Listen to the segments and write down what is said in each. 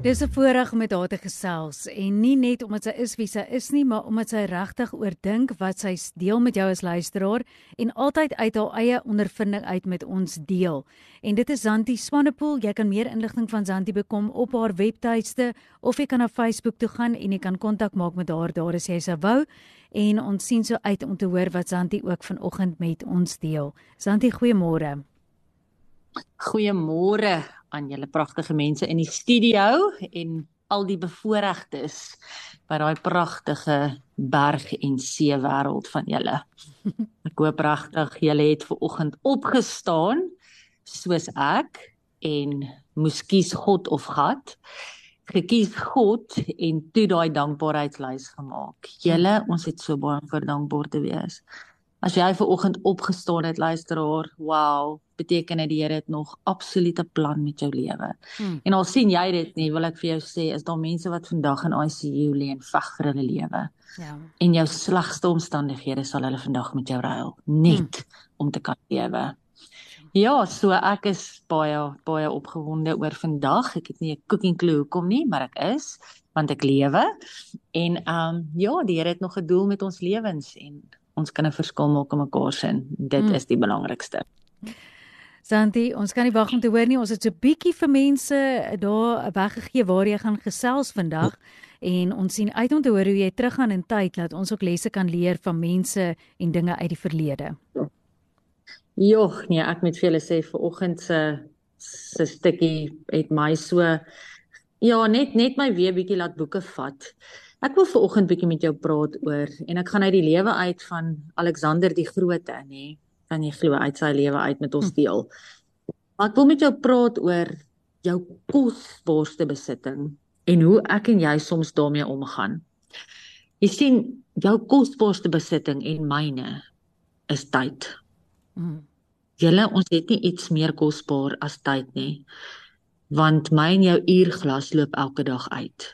Dis 'n voorreg met haar te gesels en nie net omdat sy is wie sy is nie, maar omdat sy regtig oordink wat sy deel met jou as luisteraar en altyd uit haar eie ondervinding uit met ons deel. En dit is Zanti Swanepoel. Jy kan meer inligting van Zanti bekom op haar webtuiste of jy kan na Facebook toe gaan en jy kan kontak maak met haar daar as jy sou wou. En ons sien so uit om te hoor wat Zanti ook vanoggend met ons deel. Zanti, goeiemôre. Goeiemôre aan julle pragtige mense in die studio en al die bevoorregtes by daai pragtige berg en see wêreld van julle. Ek hoop regtig julle het ver oggend opgestaan soos ek en moes kies God of gat. Gekies God en toe daai dankbaarheidslys gemaak. Julle, ons het so baie om vir dankbaar te wees. As jy ver oggend opgestaan het, luisteraar, wow, beteken dit die Here het nog absolute plan met jou lewe. Hmm. En al sien jy dit nie, wil ek vir jou sê, is daar mense wat vandag in ICU lê en veg vir hulle lewe. Ja. En jou slegste omstandighede sal hulle vandag met jou ruil, net hmm. om te kan lewe. Ja, so ek is baie baie opgewonde oor vandag. Ek het nie 'n cooking clue hoekom nie, maar ek is want ek lewe. En ehm um, ja, die Here het nog 'n doel met ons lewens en ons kan 'n verskil maak in mekaar se. Dit mm. is die belangrikste. Santi, ons kan nie wag om te hoor nie. Ons het so bietjie vir mense daar weggegee waar jy gaan gesels vandag en ons sien uit om te hoor hoe jy teruggaan in tyd dat ons ook lesse kan leer van mense en dinge uit die verlede. Jogg, nee, ek moet vir julle sê vir oggend se se stukkie het my so ja, net net my weer bietjie laat boeke vat. Ek wil ver oggend bietjie met jou praat oor en ek gaan uit die lewe uit van Alexander die Grote, nê? Kan jy glo uit sy lewe uit met ons hm. deel. Maar ek wil met jou praat oor jou kosbaarste besitting en hoe ek en jy soms daarmee omgaan. Jy sien, jou kosbaarste besitting en myne is tyd. Mm. Julle, ons het nie iets meer kosbaar as tyd nie. Want my en jou uurglas loop elke dag uit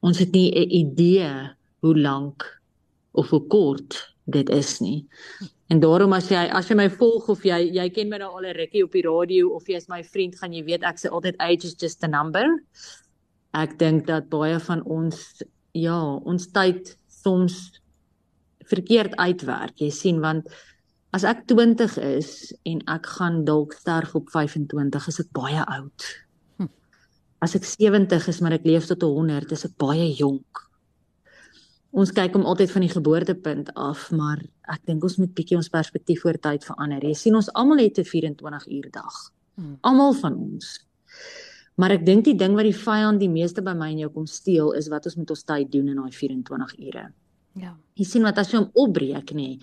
ons het nie 'n idee hoe lank of hoe kort dit is nie. En daarom as jy as jy my volg of jy jy ken my nou al 'n rukkie op die radio of jy is my vriend, gaan jy weet ek sê altyd age is just a number. Ek dink dat baie van ons ja, ons tyd soms verkeerd uitwerk. Jy sien want as ek 20 is en ek gaan dalk sterf op 25, is ek baie oud as ek 70 is maar ek leef tot 100, is ek baie jonk. Ons kyk om altyd van die geboortepunt af, maar ek dink ons moet bietjie ons perspektief oor tyd verander. Jy sien ons almal het 'n 24 uur dag. Hmm. Almal van ons. Maar ek dink die ding wat die vyand die meeste by my en jou kom steel is wat ons met ons tyd doen in daai 24 ure. Ja. Jy sien wat as jy hom opbreek nê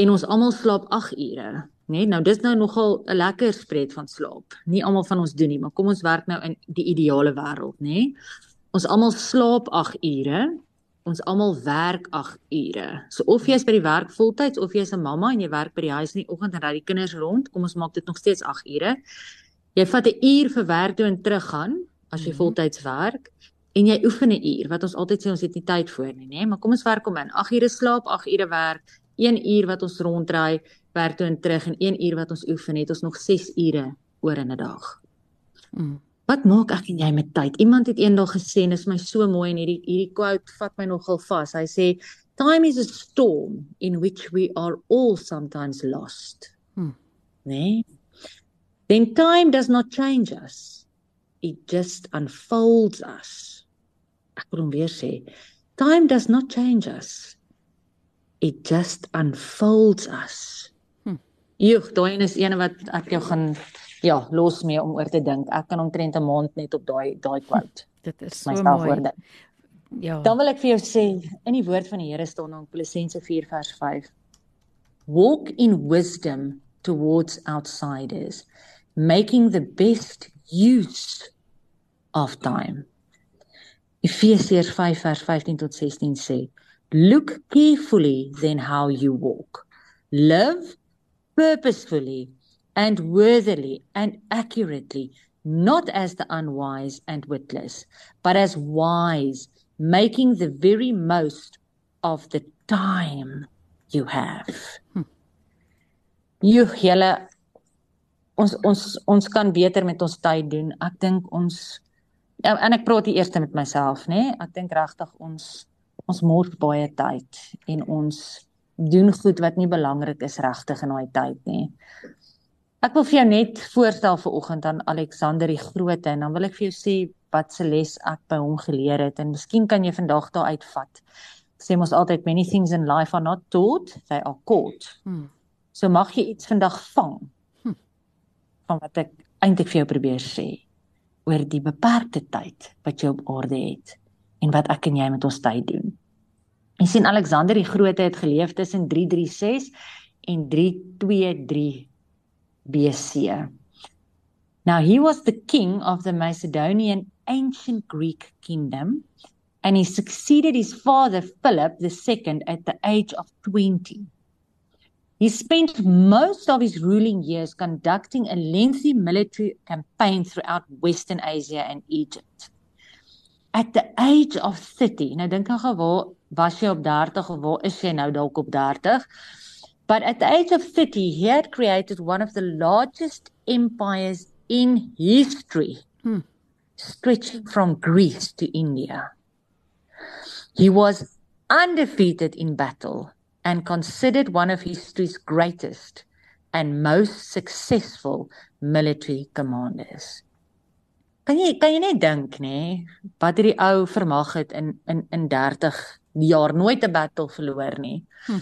en ons almal slaap 8 ure, Net nou dis nou nogal 'n lekker spread van slaap. Nie almal van ons doen nie, maar kom ons werk nou in die ideale wêreld, nê? Ons almal slaap 8 ure. Ons almal werk 8 ure. So of jy is by die werk voltyds of jy is 'n mamma en jy werk by die huis in die oggend en ry die kinders rond, kom ons maak dit nog steeds 8 ure. Jy vat 'n uur vir werk toe en terug gaan as jy mm -hmm. voltyds werk en jy oefen 'n uur wat ons altyd sê ons het nie tyd vir nie, nê? Maar kom ons werk om in 8 ure slaap, 8 ure werk, 1 uur wat ons rondry werk toe en terug en 1 uur wat ons oefen het ons nog 6 ure oor in 'n dag. Mm. Wat maak ek en jy met tyd? Iemand het eendag gesê en dit is my so mooi en hierdie hierdie quote vat my nogal vas. Hy sê time is a storm in which we are all sometimes lost. Mm. Nee. Then time does not change us. It just unfolds us. Ek wil weer sê time does not change us. It just unfolds us. Joh, daai is een wat ek jou gaan ja, los mee om oor te dink. Ek kan omtrent 'n maand net op daai daai quote. Dit is so mooi. Woorde. Ja. Dan wil ek vir jou sê in die woord van die Here staan in Kolossense 4 vers 5. Walk in wisdom towards outsiders, making the best use of time. Efesiërs 5 vers 15 tot 16 sê, look carefully then how you walk. Live purposefully and worthily and accurately, not as the unwise and witless, but as wise, making the very most of the time you have. Hm. Jy hele ons ons ons kan beter met ons tyd doen. Ek dink ons ja, en ek praat eers met myself, nê? Nee? Ek dink regtig ons ons mors baie tyd en ons doen goed wat nie belangrik is regtig in daai tyd nie. Ek wil vir jou net voorstel vir oggend aan Alexander die Grote en dan wil ek vir jou sê wat se les ek by hom geleer het en miskien kan jy vandag daar uitvat. Sê mos altyd many things in life are not taught, they are caught. Hmm. So mag jy iets vandag vang. Hmm. Van wat ek eintlik vir jou probeer sê oor die beperkte tyd wat jy op aarde het en wat ek en jy met ons tyd doen. Jy sien Alexander die Grote het geleef tussen 336 en 323 BC. Now, he was the king of the Macedonian ancient Greek kingdom, and he succeeded his father Philip II at the age of 20. He spent most of his ruling years conducting a lengthy military campaign throughout Western Asia and Egypt. At the age of 30, nou dink ek waar was jy op 30 of waar is jy nou dalk op 30? But at the age of 30, he had created one of the largest empires in history, hmm. stretching from Greece to India. He was undefeated in battle and considered one of history's greatest and most successful military commanders. Kan jy kan jy net dink nê wat hierdie ou vermag het in in in 30 jaar nooit 'n battle verloor nie. Hm.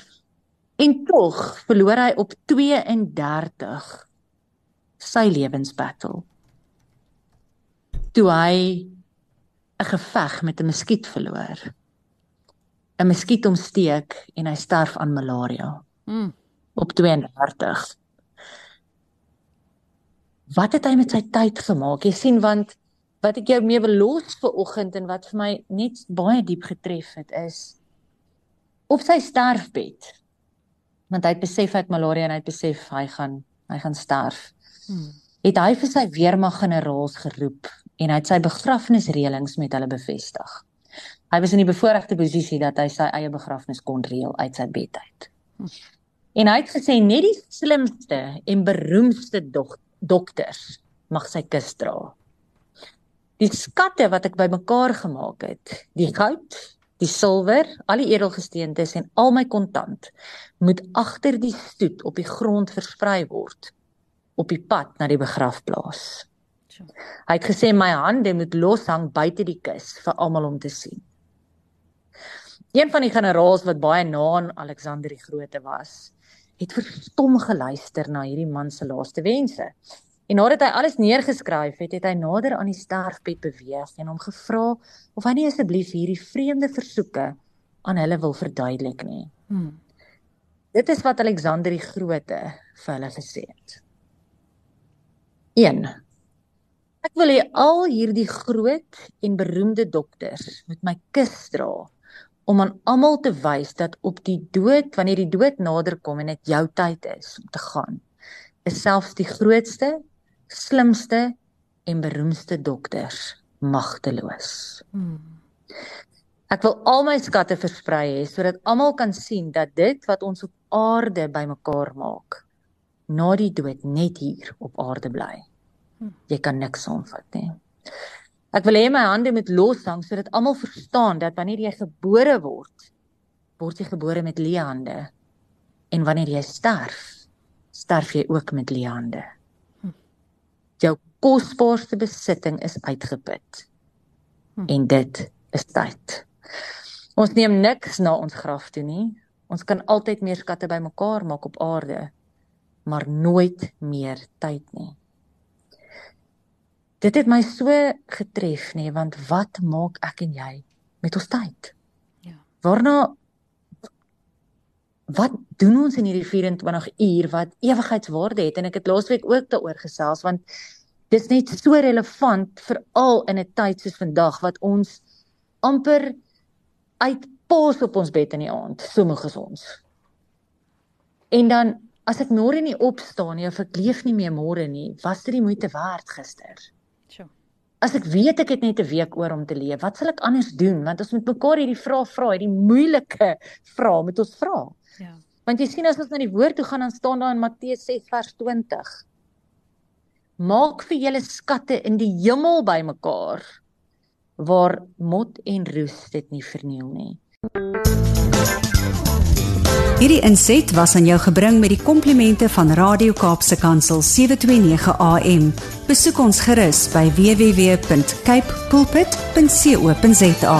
En tog verloor hy op 32 sy lewensbattle. Toe hy 'n geveg met 'n muskiet verloor. 'n Muskiet omsteek en hy sterf aan malaria. Mm. Op 32. Wat het hy met sy tyd gemaak? Jy sien want wat ek jou mee wil los vir oggend en wat vir my net baie diep getref het is op sy sterfbed want hy het besef hy het malaria en hy het besef hy gaan hy gaan sterf. Hmm. Het hy vir sy weermag generaals geroep en hy het sy begrafnisreëlings met hulle bevestig. Hy was in die bevoordeelde posisie dat hy sy eie begrafnis kon reël uit sy bed uit. Hmm. En hy het gesê net die slimste en beroemdste dok dokters mag sy kus dra. Die skatte wat ek bymekaar gemaak het, die goud, die silwer, al die edelgesteentes en al my kontant moet agter die stoet op die grond versprei word op die pad na die begrafplaas. Hy het gesê my hande moet loshang buite die kus vir almal om te sien. Een van die generaals wat baie na aan Alexander die Grote was, het verstom geluister na hierdie man se laaste wense En nadat hy alles neergeskryf het, het hy nader aan die sterfbed beweeg en hom gevra of hy nie asseblief hierdie vreemde versoeke aan hulle wil verduidelik nie. Hmm. Dit is wat Alexander die Grote vir hulle gesê het. 1. Ek wil hê al hierdie groot en beroemde dokters moet my kus dra om aan almal te wys dat op die dood wanneer die dood naderkom en dit jou tyd is om te gaan is selfs die grootste slimste en beroemdste dokters magteloos. Hmm. Ek wil al my skatte versprei hê sodat almal kan sien dat dit wat ons op aarde bymekaar maak, na die dood net hier op aarde bly. Jy kan niks omvat nie. Ek wil hê my hande moet loshang sodat almal verstaan dat wanneer jy gebore word, word jy gebore met leë hande. En wanneer jy sterf, sterf jy ook met leë hande jou kosbaarste besitting is uitgeput. Hm. En dit is tyd. Ons neem niks na ons graf toe nie. Ons kan altyd meer skatte bymekaar maak op aarde, maar nooit meer tyd nie. Dit het my so getref nê, want wat maak ek en jy met ons tyd? Ja. Waarna wat doen ons in hierdie 24 uur wat ewigheidswaarde het en ek het laasweek ook daaroor gesels want dis net so relevant veral in 'n tyd soos vandag wat ons amper uitpos op ons bed in die aand sommige ons en dan as ek môre nie opstaan nie of ek leef nie meer môre nie was dit die moeite werd gister as ek weet ek het net 'n week oor om te leef, wat sal ek anders doen? Want ons moet mekaar hierdie vrae vra, hierdie moeilike vrae moet ons vra. Ja. Want jy sien as ons na die woord toe gaan dan staan daar in Matteus 6 vers 20. Maak vir julle skatte in die hemel bymekaar waar mot en roes dit nie verniel nie. Hierdie inset was aan jou gebring met die komplimente van Radio Kaapse Kansel 729 AM. Besoek ons gerus by www.cape pulpit.co.za.